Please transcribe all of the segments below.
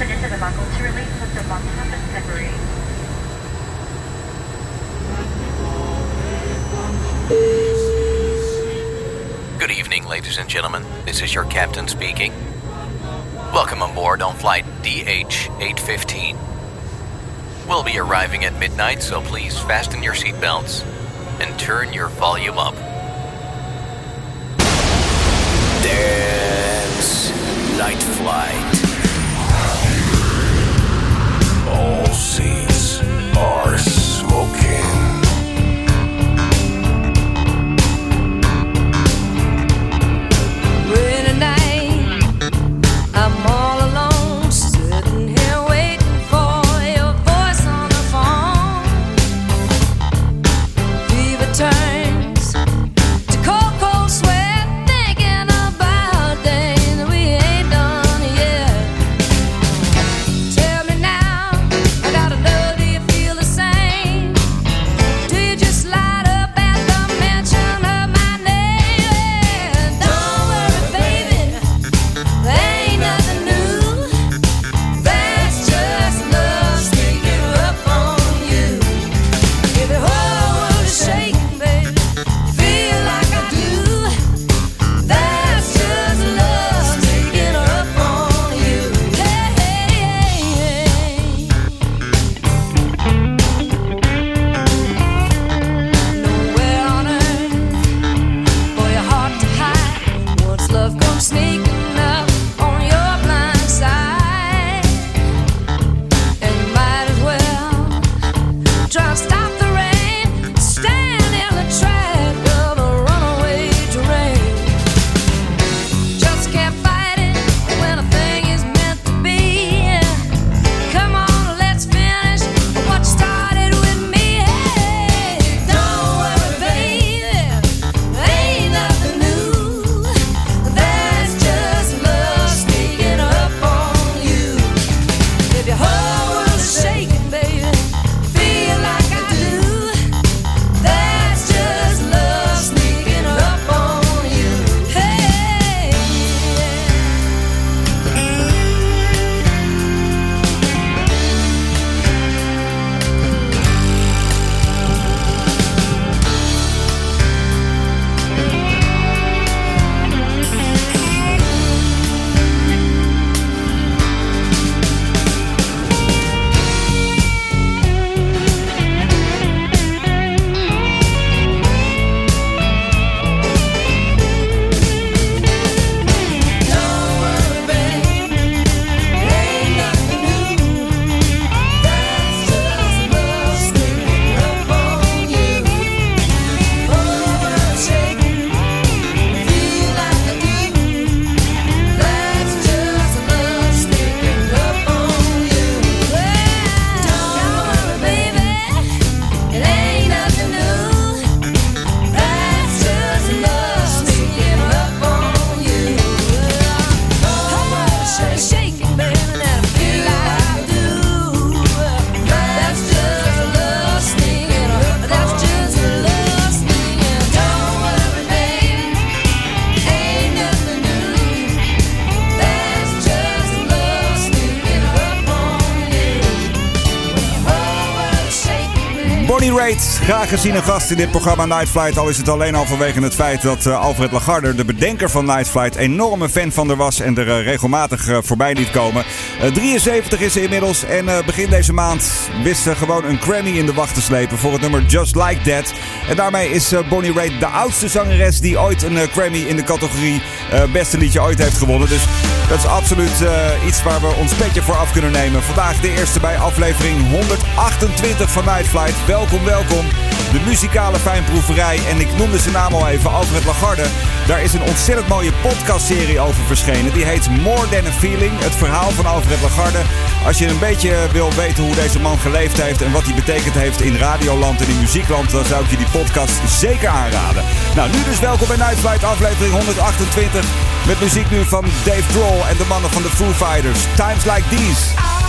Sunita Bamako to release with the February. Good evening, ladies and gentlemen. This is your captain speaking. Welcome aboard on flight DH 815. We'll be arriving at midnight, so please fasten your seatbelts and turn your volume up. Dance Night Flight. Seats are smoking. Raitt, graag gezien een gast in dit programma Night Flight. Al is het alleen al vanwege het feit dat eh, Alfred Lagarde, de bedenker van Night Flight, enorme fan van haar was en er eh, regelmatig eh, voorbij liet komen. Eh, 73 is ze inmiddels en begin deze maand wist ze gewoon een Grammy in de wacht te slepen voor het nummer Just Like That. En daarmee is Bonnie Raitt de oudste zangeres die ooit een Grammy in de categorie beste liedje ooit heeft gewonnen. Dus dat is absoluut iets waar we ons petje voor af kunnen nemen. Vandaag de eerste bij aflevering 128 van Night Flight. Welkom, welkom. De muzikale fijnproeverij. En ik noemde zijn naam al even, Alfred Lagarde. Daar is een ontzettend mooie podcastserie over verschenen. Die heet More Than a Feeling. Het verhaal van Alfred Lagarde. Als je een beetje wil weten hoe deze man geleefd heeft en wat hij betekend heeft in radioland en in muziekland, dan zou ik je die podcast zeker aanraden. Nou, nu dus welkom bij Night Flight aflevering 128. Met muziek nu van Dave Grohl en de mannen van de Foo Fighters. Times like these.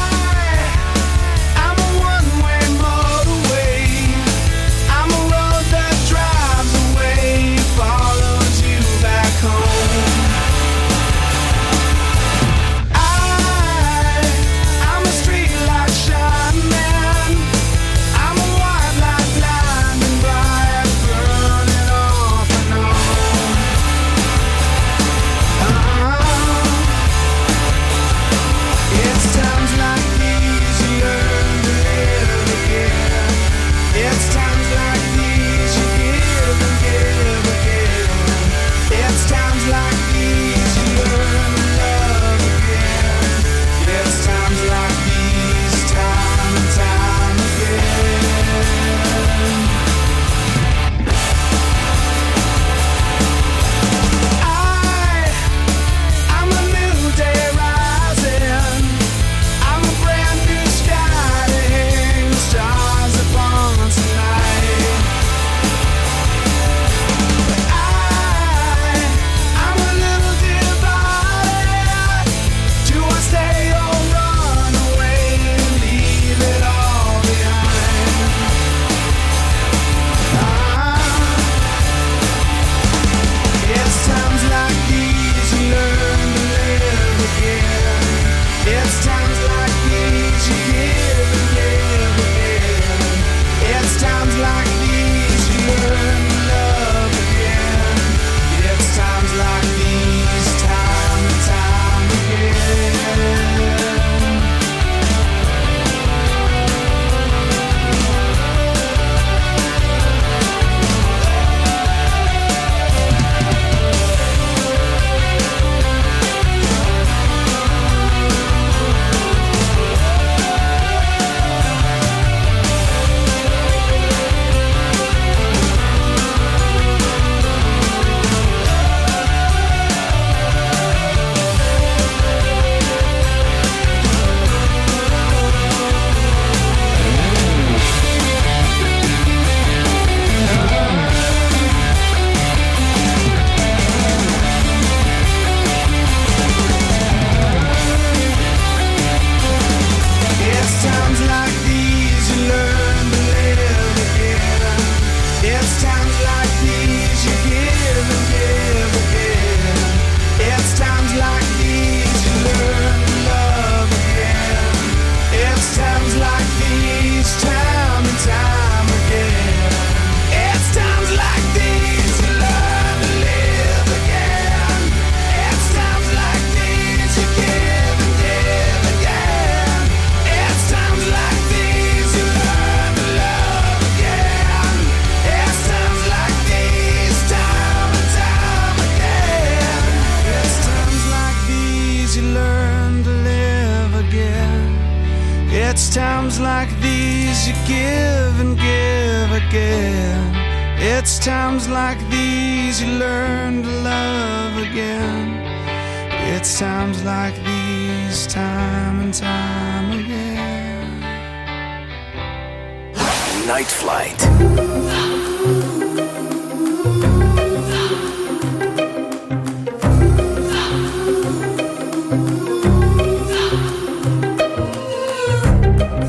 Night Flight.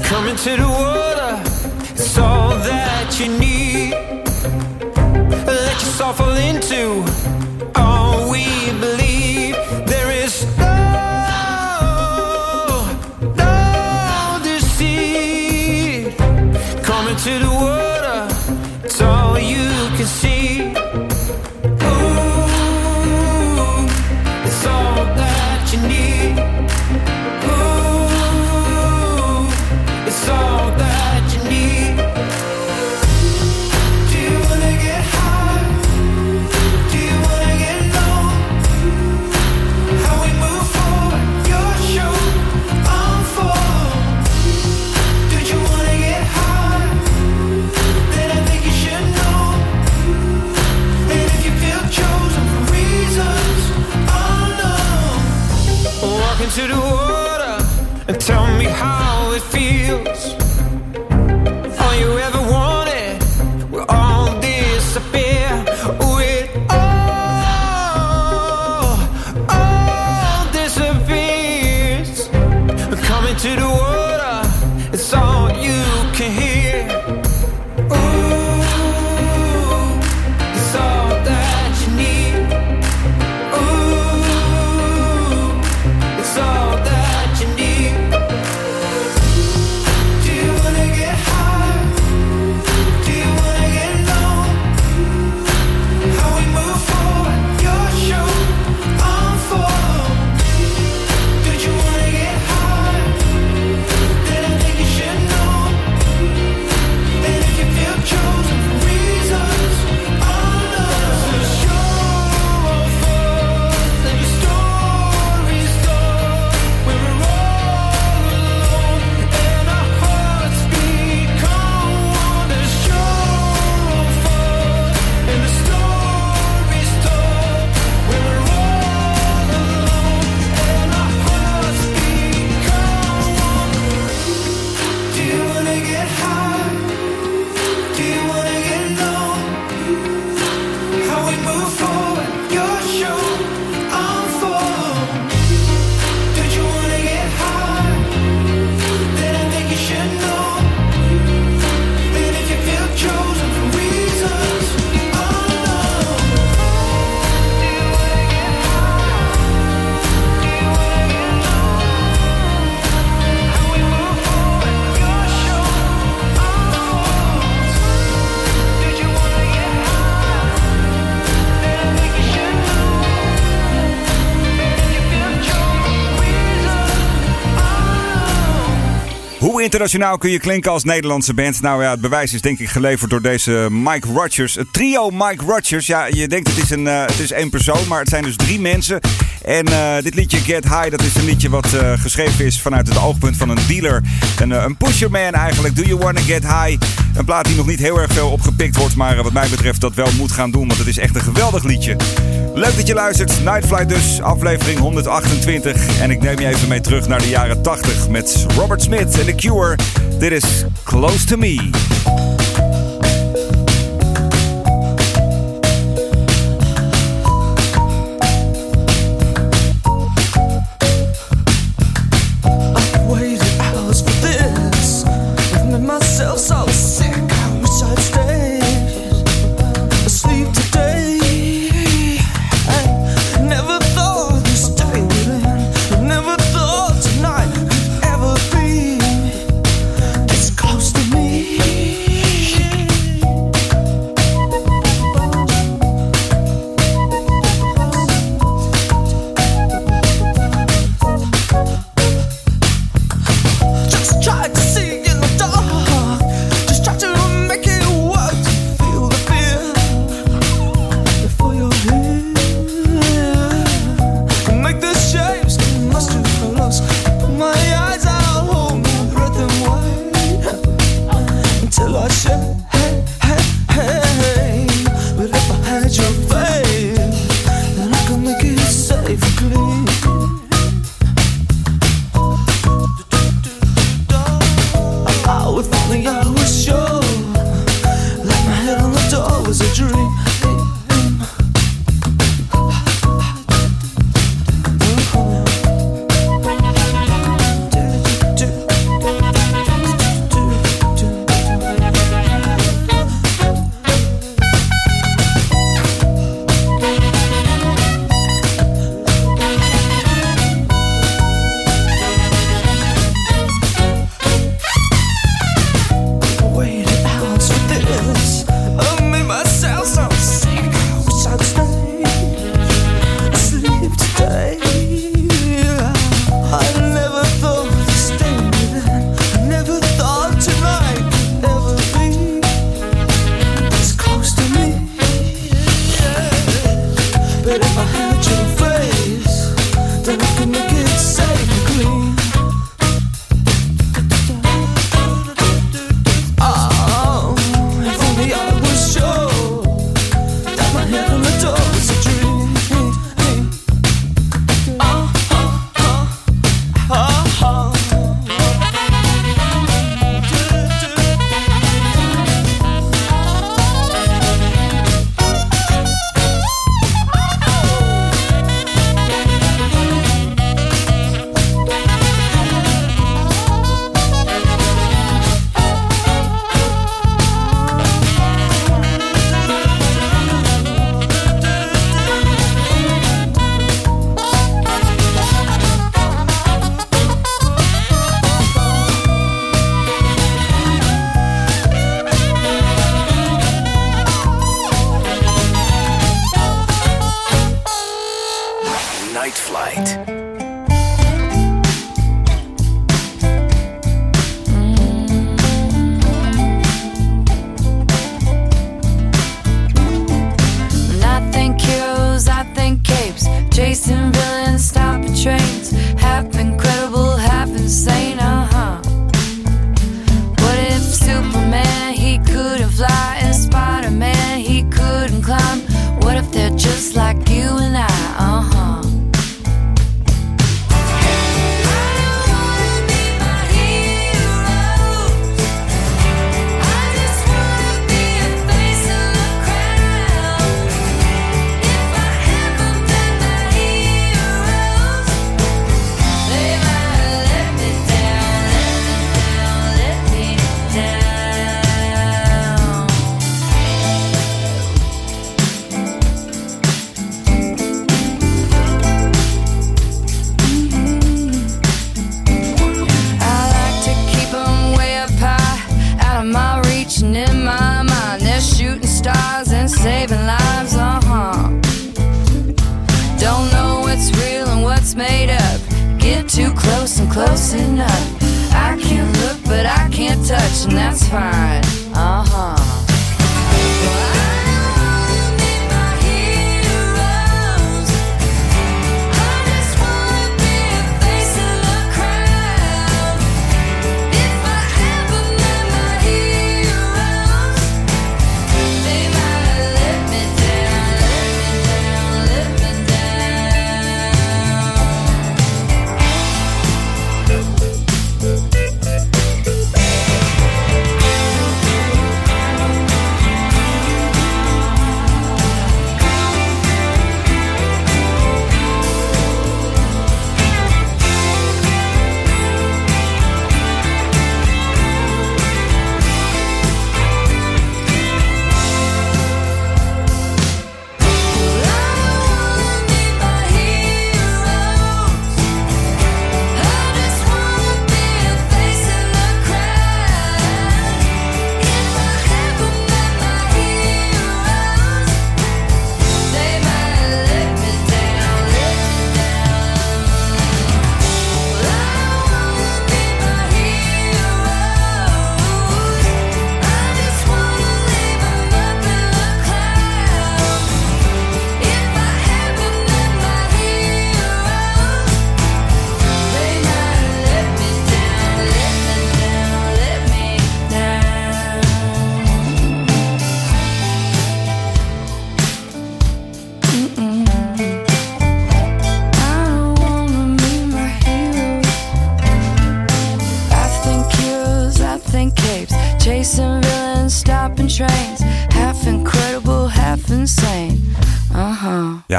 Coming to the water, it's all that you need. Let yourself fall into Internationaal kun je klinken als Nederlandse band? Nou ja, het bewijs is denk ik geleverd door deze Mike Rogers. Het trio Mike Rogers. Ja, je denkt het is, een, eh, het is één persoon, maar het zijn dus drie mensen. En eh, dit liedje Get High, dat is een liedje wat eh, geschreven is vanuit het oogpunt van een dealer. Een, een pusherman eigenlijk. Do you wanna get high? Een plaat die nog niet heel erg veel opgepikt wordt, maar wat mij betreft dat wel moet gaan doen. Want het is echt een geweldig liedje. Leuk dat je luistert. Nightfly dus, aflevering 128. En ik neem je even mee terug naar de jaren 80 met Robert Smith en de Q That is Dit is Close to Me.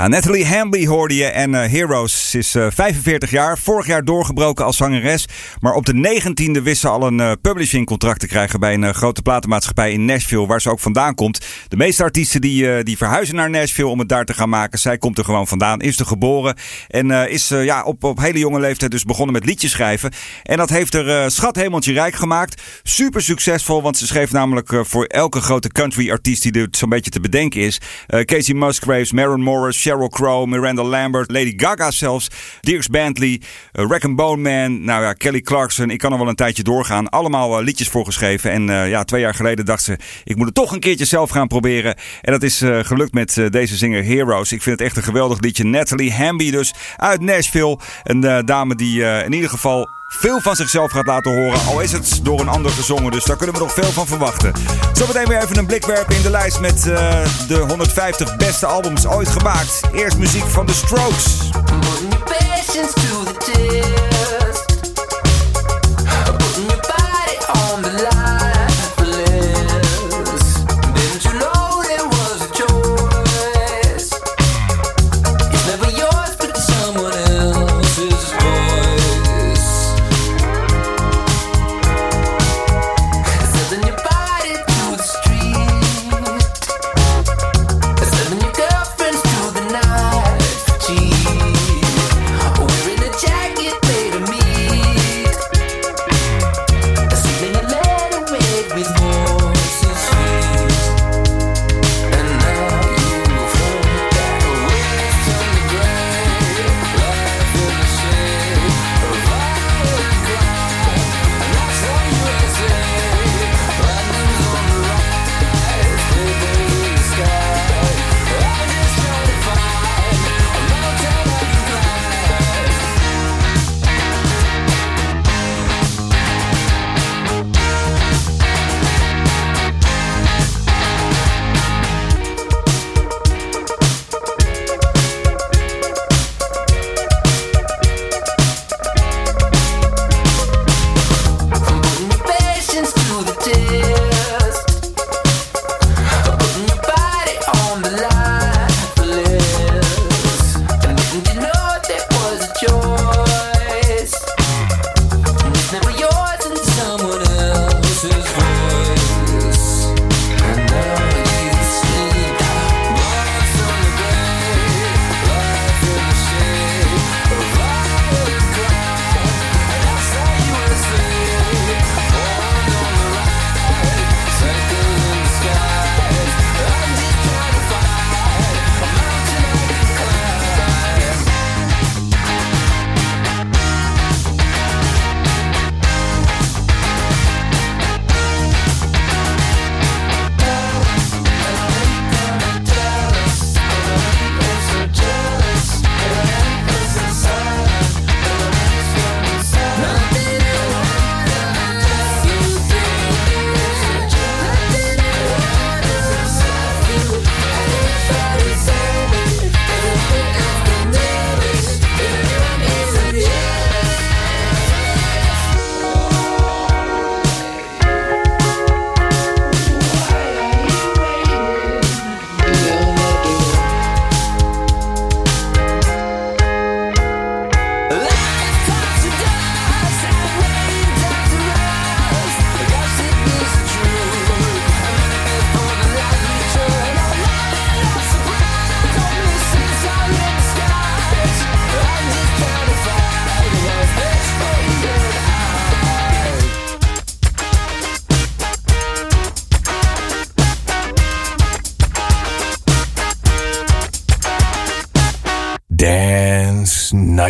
Natalie Hamby hoorde je en eh, Heroes ze is eh, 45 jaar. Vorig jaar doorgebroken als zangeres. Maar op de 19e wist ze al een eh, publishing contract te krijgen bij een grote platenmaatschappij in Nashville, waar ze ook vandaan komt. De meeste artiesten die, die verhuizen naar Nashville om het daar te gaan maken. Zij komt er gewoon vandaan, is er geboren en is ja, op, op hele jonge leeftijd dus begonnen met liedjes schrijven. En dat heeft er schat hemeltje rijk gemaakt. Super succesvol, want ze schreef namelijk voor elke grote country artiest die er zo'n beetje te bedenken is. Casey Musgraves, Maren Morris, Carol Crow, Miranda Lambert, Lady Gaga zelfs, Dirks Bentley, uh, and Bone Man, nou ja, Kelly Clarkson. Ik kan er wel een tijdje doorgaan. Allemaal eh, liedjes voor geschreven. En eh, ja, twee jaar geleden dacht ze, ik moet het toch een keertje zelf gaan proberen. En dat is gelukt met deze zinger Heroes. Ik vind het echt een geweldig liedje. Natalie Hamby dus, uit Nashville. Een dame die in ieder geval veel van zichzelf gaat laten horen. Al is het door een ander gezongen, dus daar kunnen we nog veel van verwachten. Zometeen weer even een blik werpen in de lijst met eh, de 150 beste albums ooit gemaakt. Eerst muziek van The Strokes.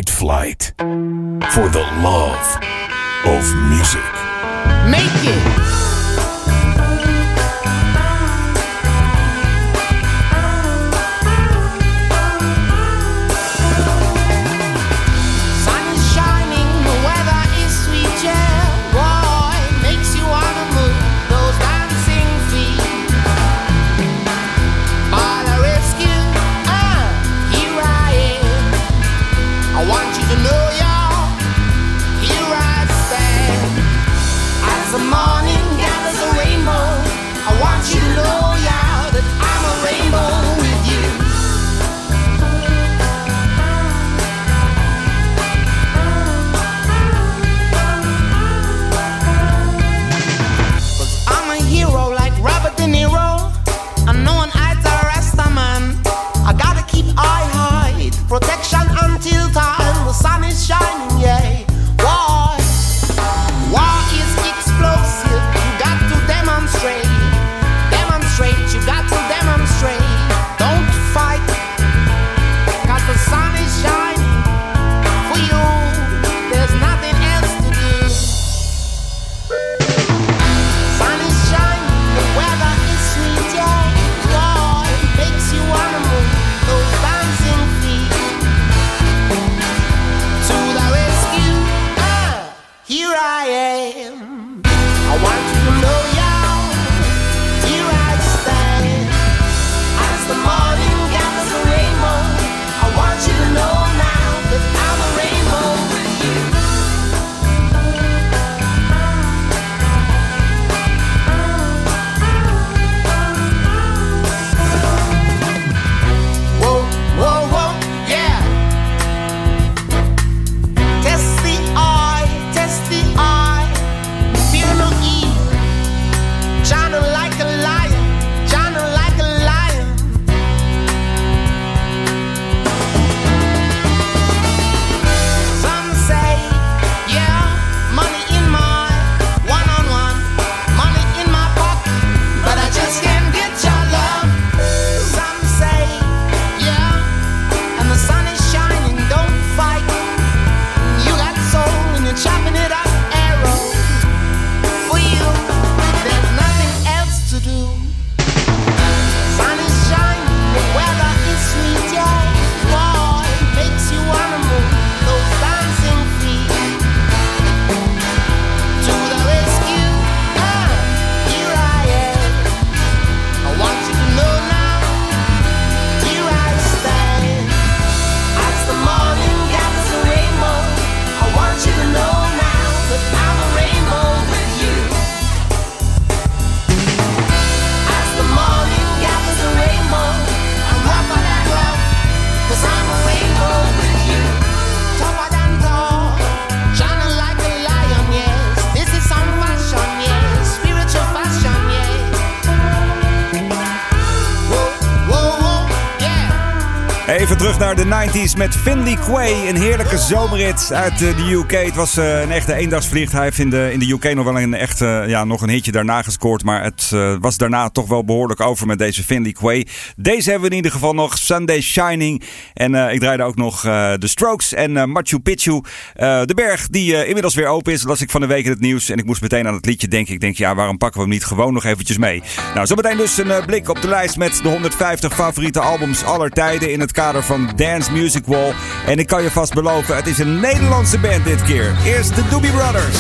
Night Flight for the love of music. Make it! Naar de 90s met Finley Quay. Een heerlijke zomerrit uit eh, de UK. Het was eh, een echte eendagsvlieg. Hij heeft in de, UK nog wel een echt, eh, ja, nog een hitje daarna gescoord. Maar het was daarna toch wel behoorlijk over met deze Finley Quay. Deze hebben we in ieder geval nog. Sunday Shining. En ik draaide ook nog eh, de Strokes en Machu Picchu. De berg die inmiddels weer open is. Las ik van de week in het nieuws. En ik moest meteen aan het liedje denken. Ik denk, ja, waarom pakken we hem niet gewoon nog eventjes mee? Nou, zometeen dus een blik op de lijst met de 150 favoriete albums aller tijden. In het kader van Dance Music Wall. En ik kan je vast beloven, het is een Nederlandse band dit keer. Eerst de Doobie Brothers.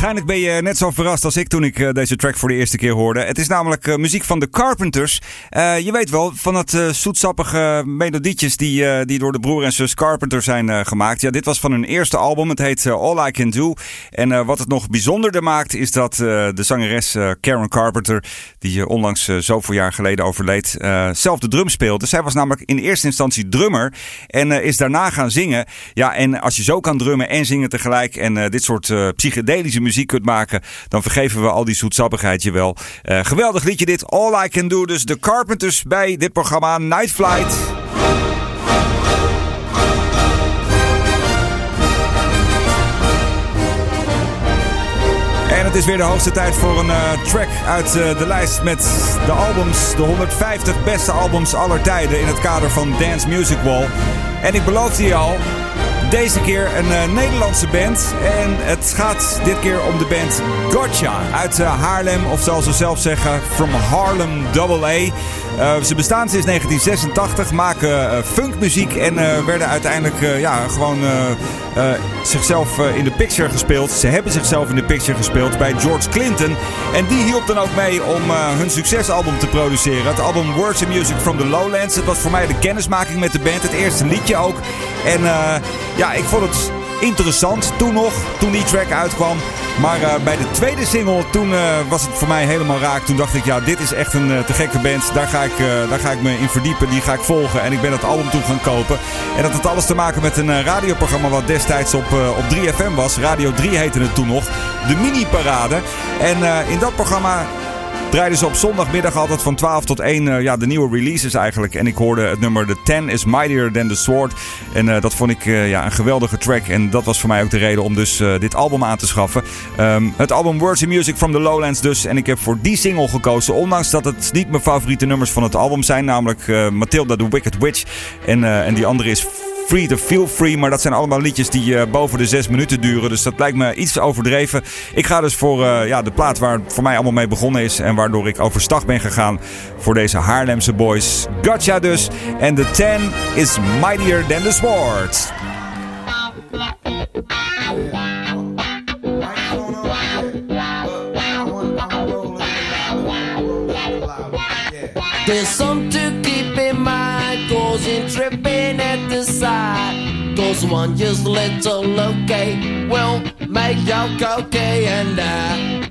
Waarschijnlijk ben je net zo verrast als ik toen ik eh, deze track voor de eerste keer hoorde. Het is namelijk eh, muziek van de Carpenters. Eh, je weet wel, van eh, zoetsappige melodietjes die, die door de broer en zus Carpenter zijn gemaakt. Ja, dit was van hun eerste album. Het heet All I Can Do. En wat het nog bijzonderder maakt, is dat de zangeres Karen Carpenter, die onlangs zoveel jaar geleden overleed, zelf de drum speelde. Zij was namelijk in eerste instantie drummer en is daarna gaan zingen. Ja, en als je zo kan drummen en zingen tegelijk en dit soort psychedelische muziek kunt maken, dan vergeven we al die zoetsappigheid je wel. Eh, geweldig liedje dit, All I Can Do. Dus de Carpenters bij dit programma Night Flight. En het is weer de hoogste tijd voor een eh, track uit eh, de lijst met de albums, de 150 beste albums aller tijden in het kader van Dance Music Wall. En ik beloofde je al, deze keer een eh, Nederlandse band. En het gaat dit keer om de band Gotcha uit eh, Haarlem, of zoals ze zelf zeggen, From Harlem AA. Eh, ze bestaan sinds 1986, maken eh, funkmuziek en eh, werden uiteindelijk ja, gewoon zichzelf in de picture gespeeld. Ze hebben zichzelf in de picture gespeeld bij George Clinton. En die hielp dan ook mee om hun succesalbum te produceren. Het album Words and Music from the Lowlands. Het was voor mij de kennismaking met de band. Het eerste liedje ook. En ja, ik vond het interessant toen nog, toen die track uitkwam. Maar eh, bij de tweede single, toen eh, was het voor mij helemaal raak. Toen dacht ik, ja, dit is echt een eh, te gekke band. Daar ga, ik, daar ga ik me in verdiepen, die ga ik volgen. En ik ben dat album toen gaan kopen. En dat had alles te maken met een radioprogramma wat destijds op, op 3FM was. Radio 3 heette het toen nog. De Mini-parade. En eh, in dat programma draaiden ze op zondagmiddag altijd van 12 tot 1 eh, ja, de nieuwe releases eigenlijk. En ik hoorde het nummer The Ten is Mightier Than The Sword. En eh, dat vond ik eh, ja, een geweldige track. En dat was voor mij ook de reden om dus dit album aan te schaffen. Ehm, het album Words and Music from the Lowlands dus. En ik heb voor die single gekozen. Ondanks dat het niet mijn favoriete nummers van het album zijn. Namelijk Matilda the Wicked Witch. En, en die andere is Free to Feel Free. Maar dat zijn allemaal liedjes die eh, boven de zes minuten duren. Dus dat lijkt me iets overdreven. Ik ga dus voor eh, ja, de plaat waar het voor mij allemaal mee begonnen is. En waardoor ik overstag ben gegaan voor deze Haarlemse boys. Gotcha dus. En de 10 is mightier than the sword. There's some tripping at the side. Cause one just little okay will make you okay and I.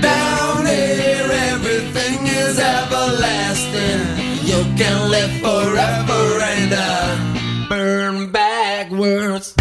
Down here, everything is everlasting. You can live forever and uh, burn backwards.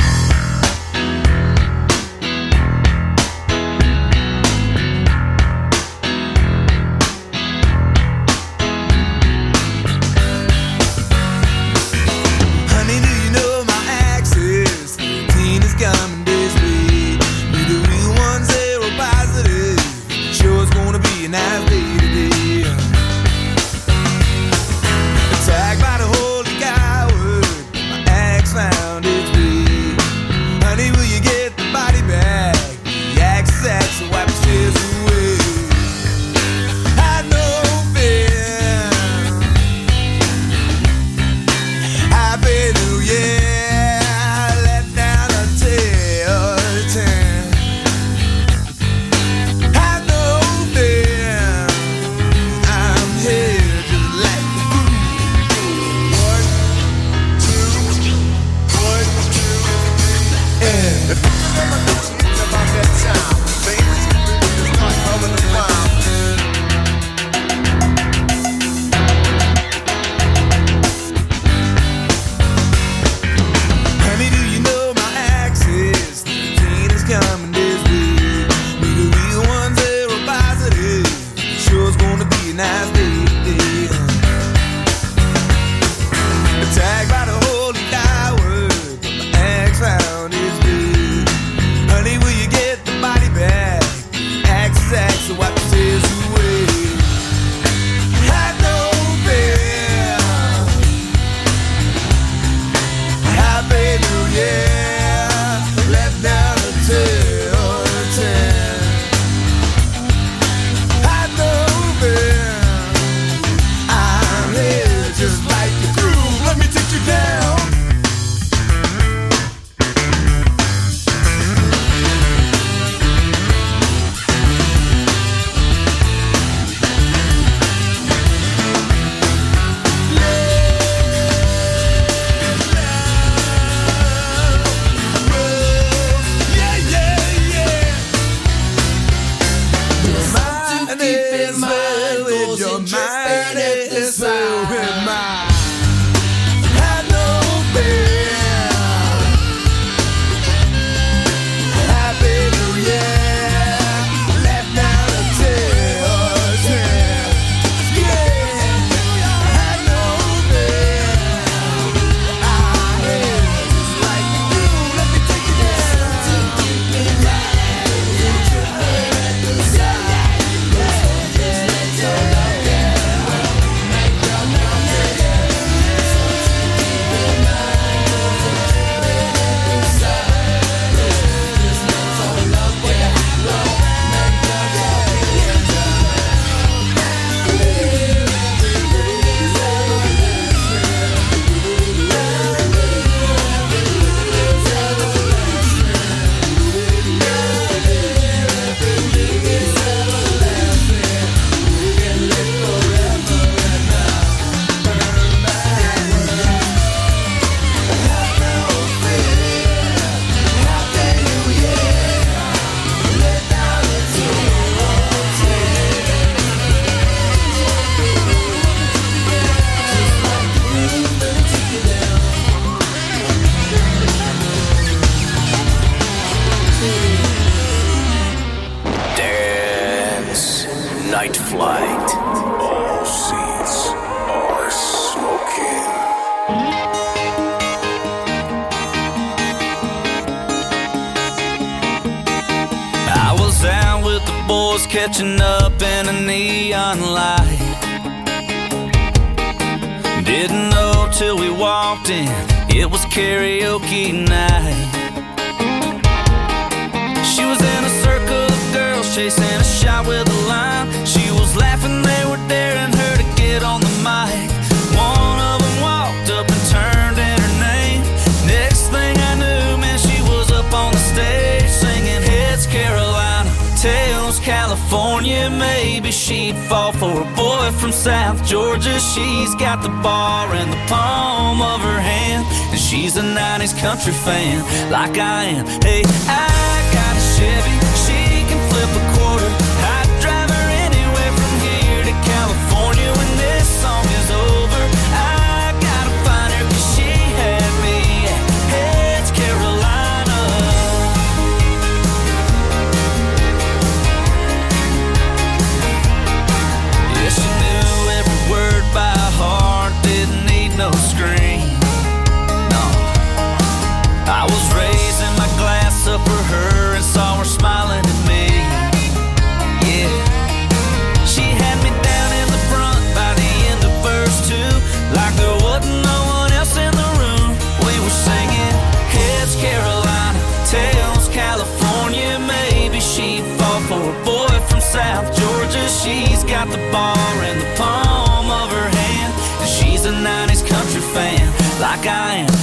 keep is well with your mind. walked in, it was karaoke night. She was in a circle of girls chasing a shot with a line. She was laughing, they were daring her to get on the mic. One of them walked up and turned in her name. Next thing I knew, man, she was up on the stage singing Heads Carolina, Tails California. Maybe she'd fall for boy from South Georgia. She's got the bar in the palm of her hand. And she's a 90s country fan, like I am. Hey, I got a Chevy. She's got the bar in the palm of her hand. And she's a 90s country fan, like I am.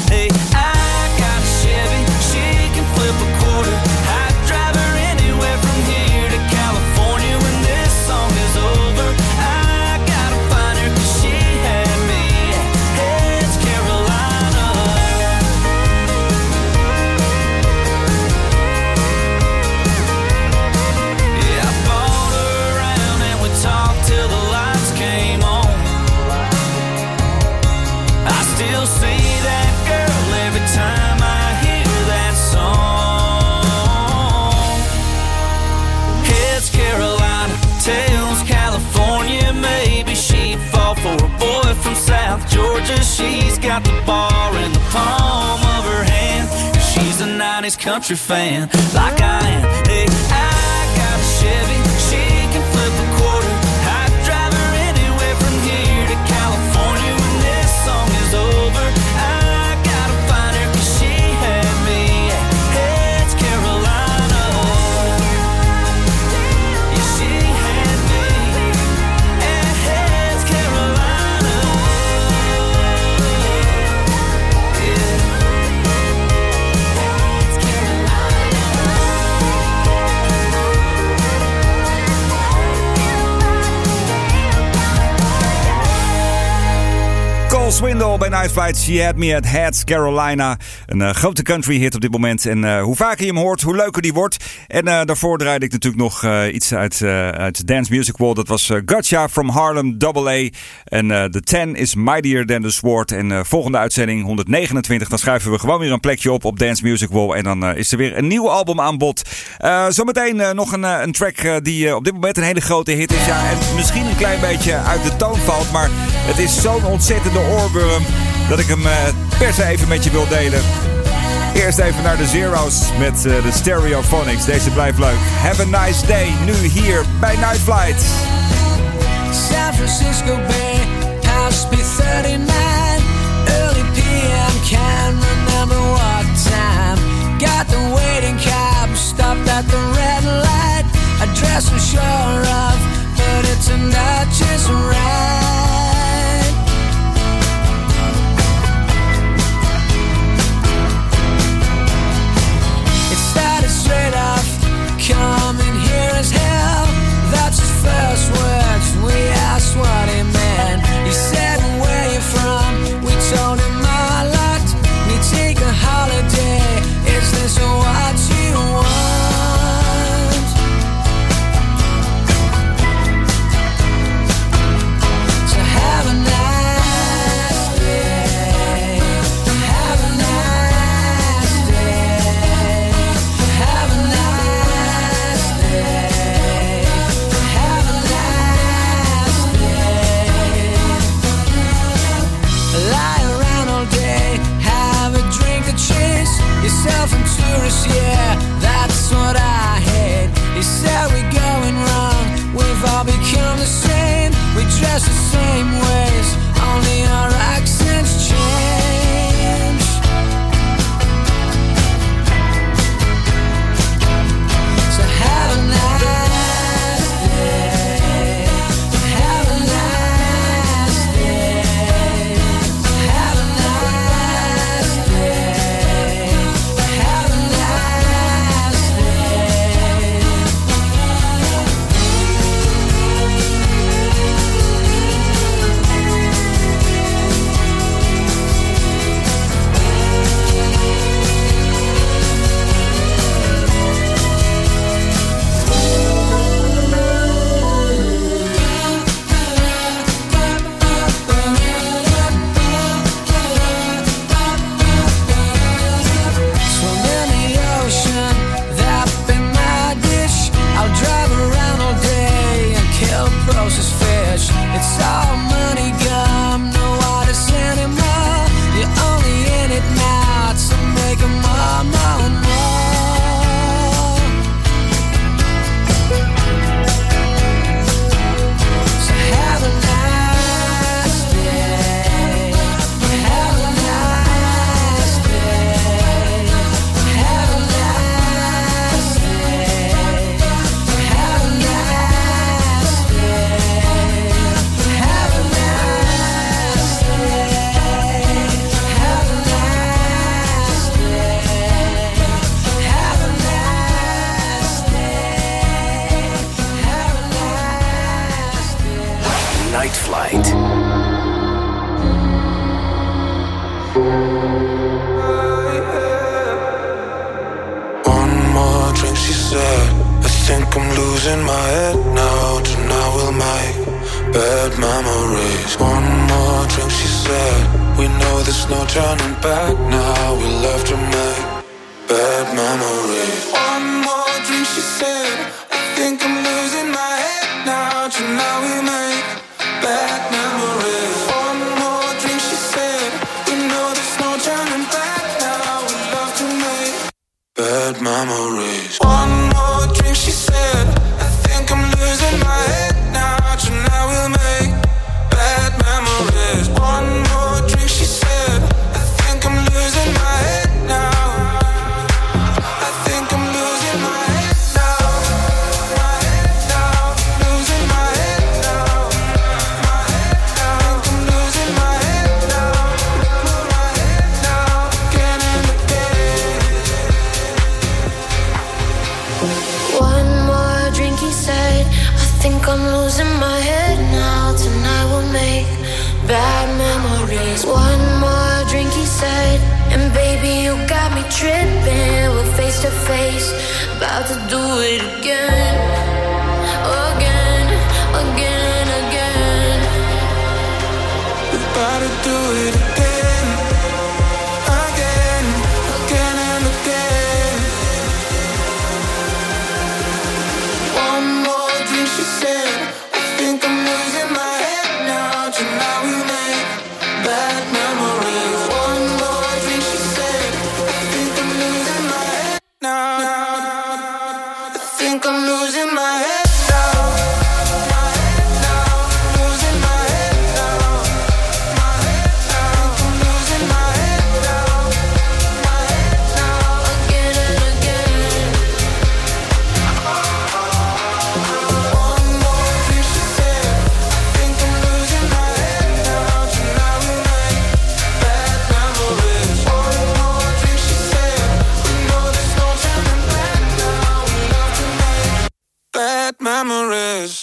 country fan like I am. Hey, I Swindle bij Nightflight, She Had Me At Heads, Carolina. Een eh, grote country hit op dit moment. En eh, hoe vaker je hem hoort, hoe leuker die wordt. En eh, daarvoor draaide ik natuurlijk nog iets uit, uit Dance Music World. Dat was Gotcha from Harlem AA. En The Ten is Mightier Than The Sword. En volgende uitzending 129. Dan schuiven we gewoon weer een plekje op op Dance Music World. En dan is er weer een nieuw album aan bod. zometeen nog een, een track die op dit moment een hele grote hit is. Ja, en misschien een klein beetje uit de toon valt. Maar het is zo'n ontzettende oor dat ik hem eh, per se even met je wil delen. Eerst even naar de Zero's met eh, de Stereophonics. Deze blijft leuk. Have a nice day, nu hier bij Night Flight. San Francisco Bay.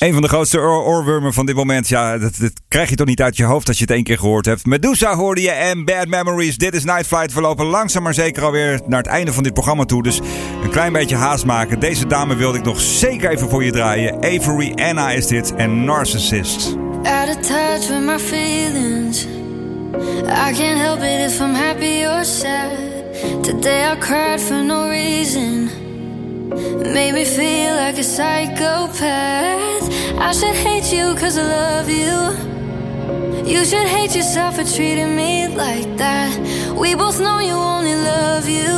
Een van de grootste oor- oorwormen van dit moment. Ja, dat, dat krijg je toch niet uit je hoofd als je het één keer gehoord hebt. Medusa hoorde je en Bad Memories. Dit is Night Flight. We lopen langzaam maar zeker alweer naar het einde van dit programma toe. Dus een klein beetje haast maken. Deze dame wilde ik nog zeker even voor je draaien. Avery Anna is dit en Narcissist. Out of touch with my feelings. I can't help it if I'm happy or sad. Today I cried for no reason. Made me feel like a psychopath. I should hate you cause I love you. You should hate yourself for treating me like that. We both know you only love you.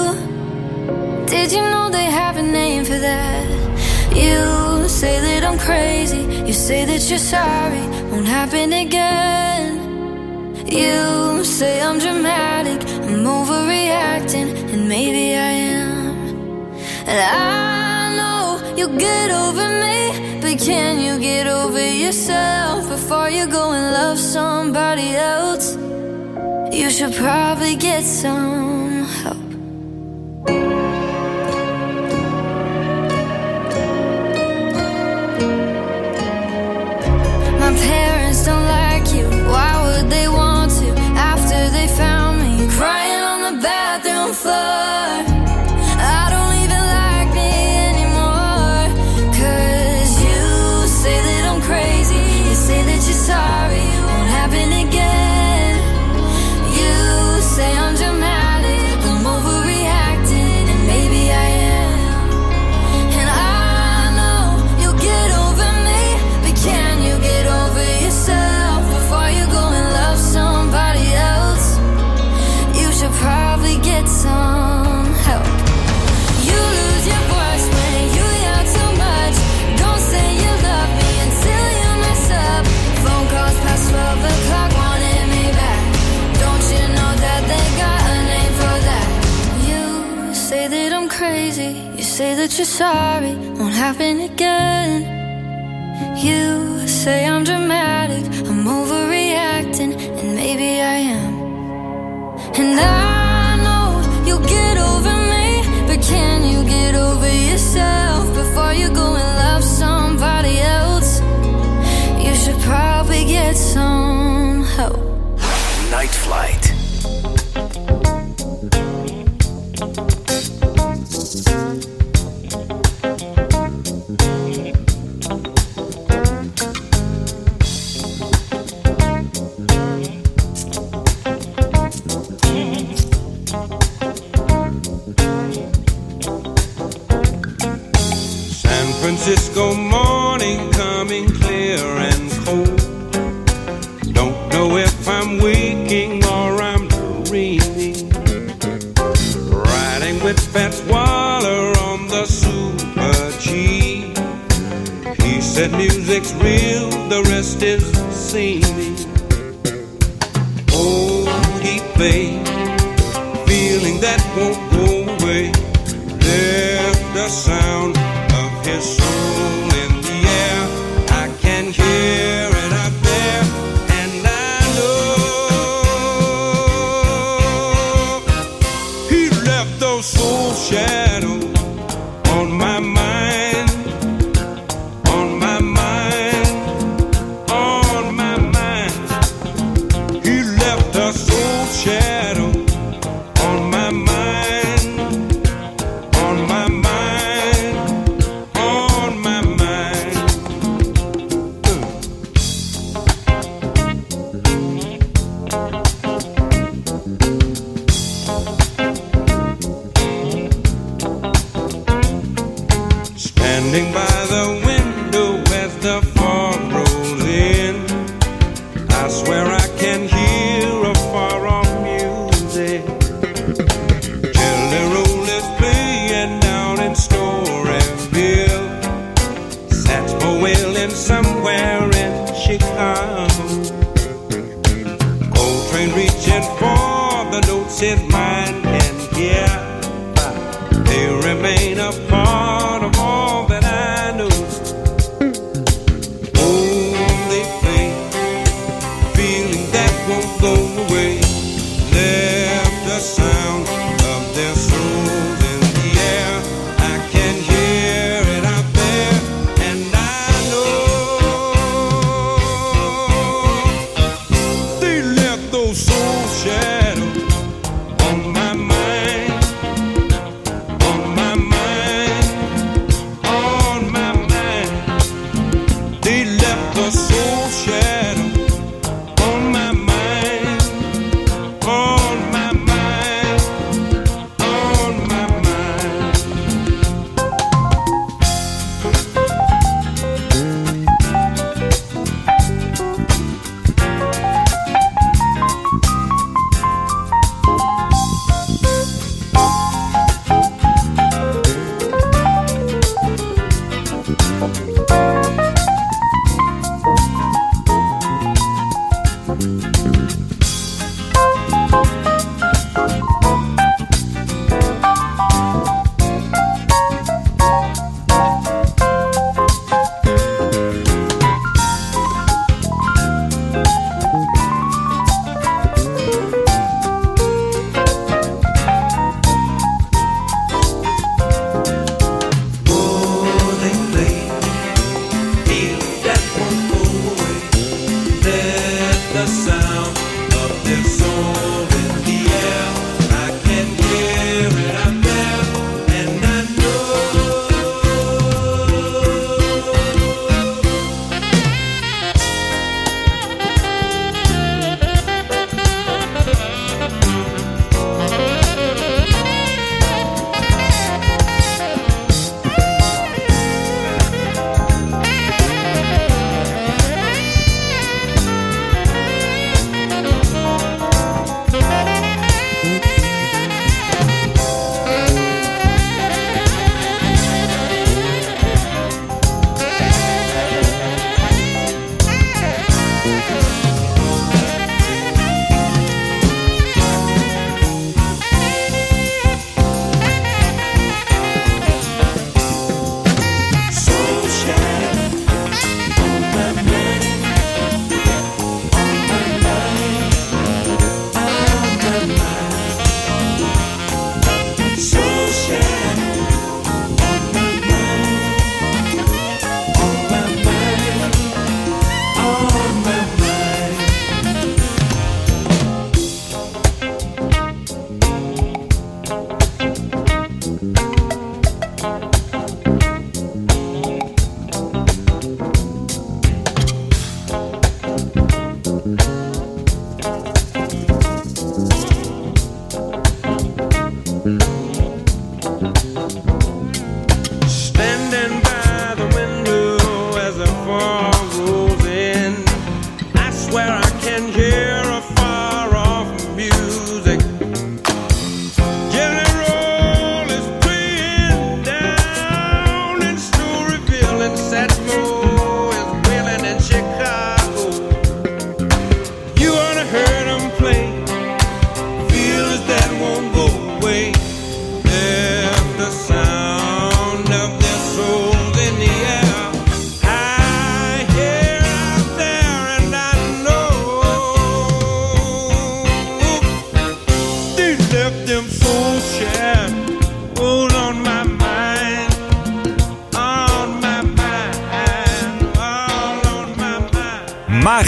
Did you know they have a name for that? You say that I'm crazy. You say that you're sorry. Won't happen again. You say I'm dramatic. I'm overreacting. And maybe I am. And I know you'll get over me. But can you get over yourself before you go and love somebody else? You should probably get some you're sorry. Won't happen again. You say I'm dramatic. I'm overreacting, and maybe I am. And I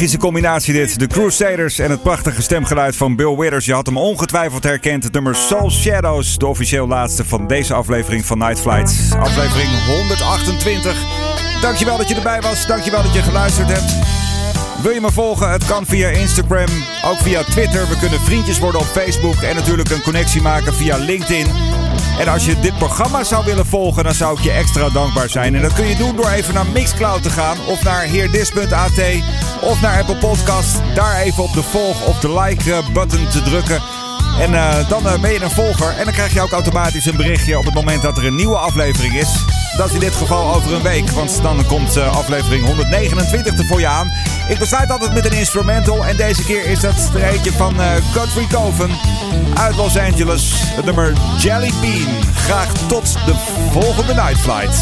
Magische combinatie dit. De Crusaders en het prachtige stemgeluid van Bill Withers. Je had hem ongetwijfeld herkend. Het nummer Soul Shadows. De officieel laatste van deze aflevering van Night Flight. Aflevering 128. Dankjewel dat je erbij was. Dankjewel dat je geluisterd hebt. Wil je me volgen? Het kan via Instagram, ook via Twitter. We kunnen vriendjes worden op Facebook en natuurlijk een connectie maken via LinkedIn. En als je dit programma zou willen volgen, dan zou ik je extra dankbaar zijn. En dat kun je doen door even naar Mixcloud te gaan of naar heerdis.at of naar Apple Podcast. Daar even op de volg of de like eh, te drukken. En eh, dan eh, ben je een volger en dan krijg je ook automatisch een berichtje op het moment dat er een nieuwe aflevering is. Dat is in dit geval over een week, want dan komt aflevering 129 er voor je aan. Ik besluit altijd met een instrumental en deze keer is dat eentje van Godfrey Coven uit Los Angeles. Het nummer Jelly Bean. Graag tot de volgende Night Flight.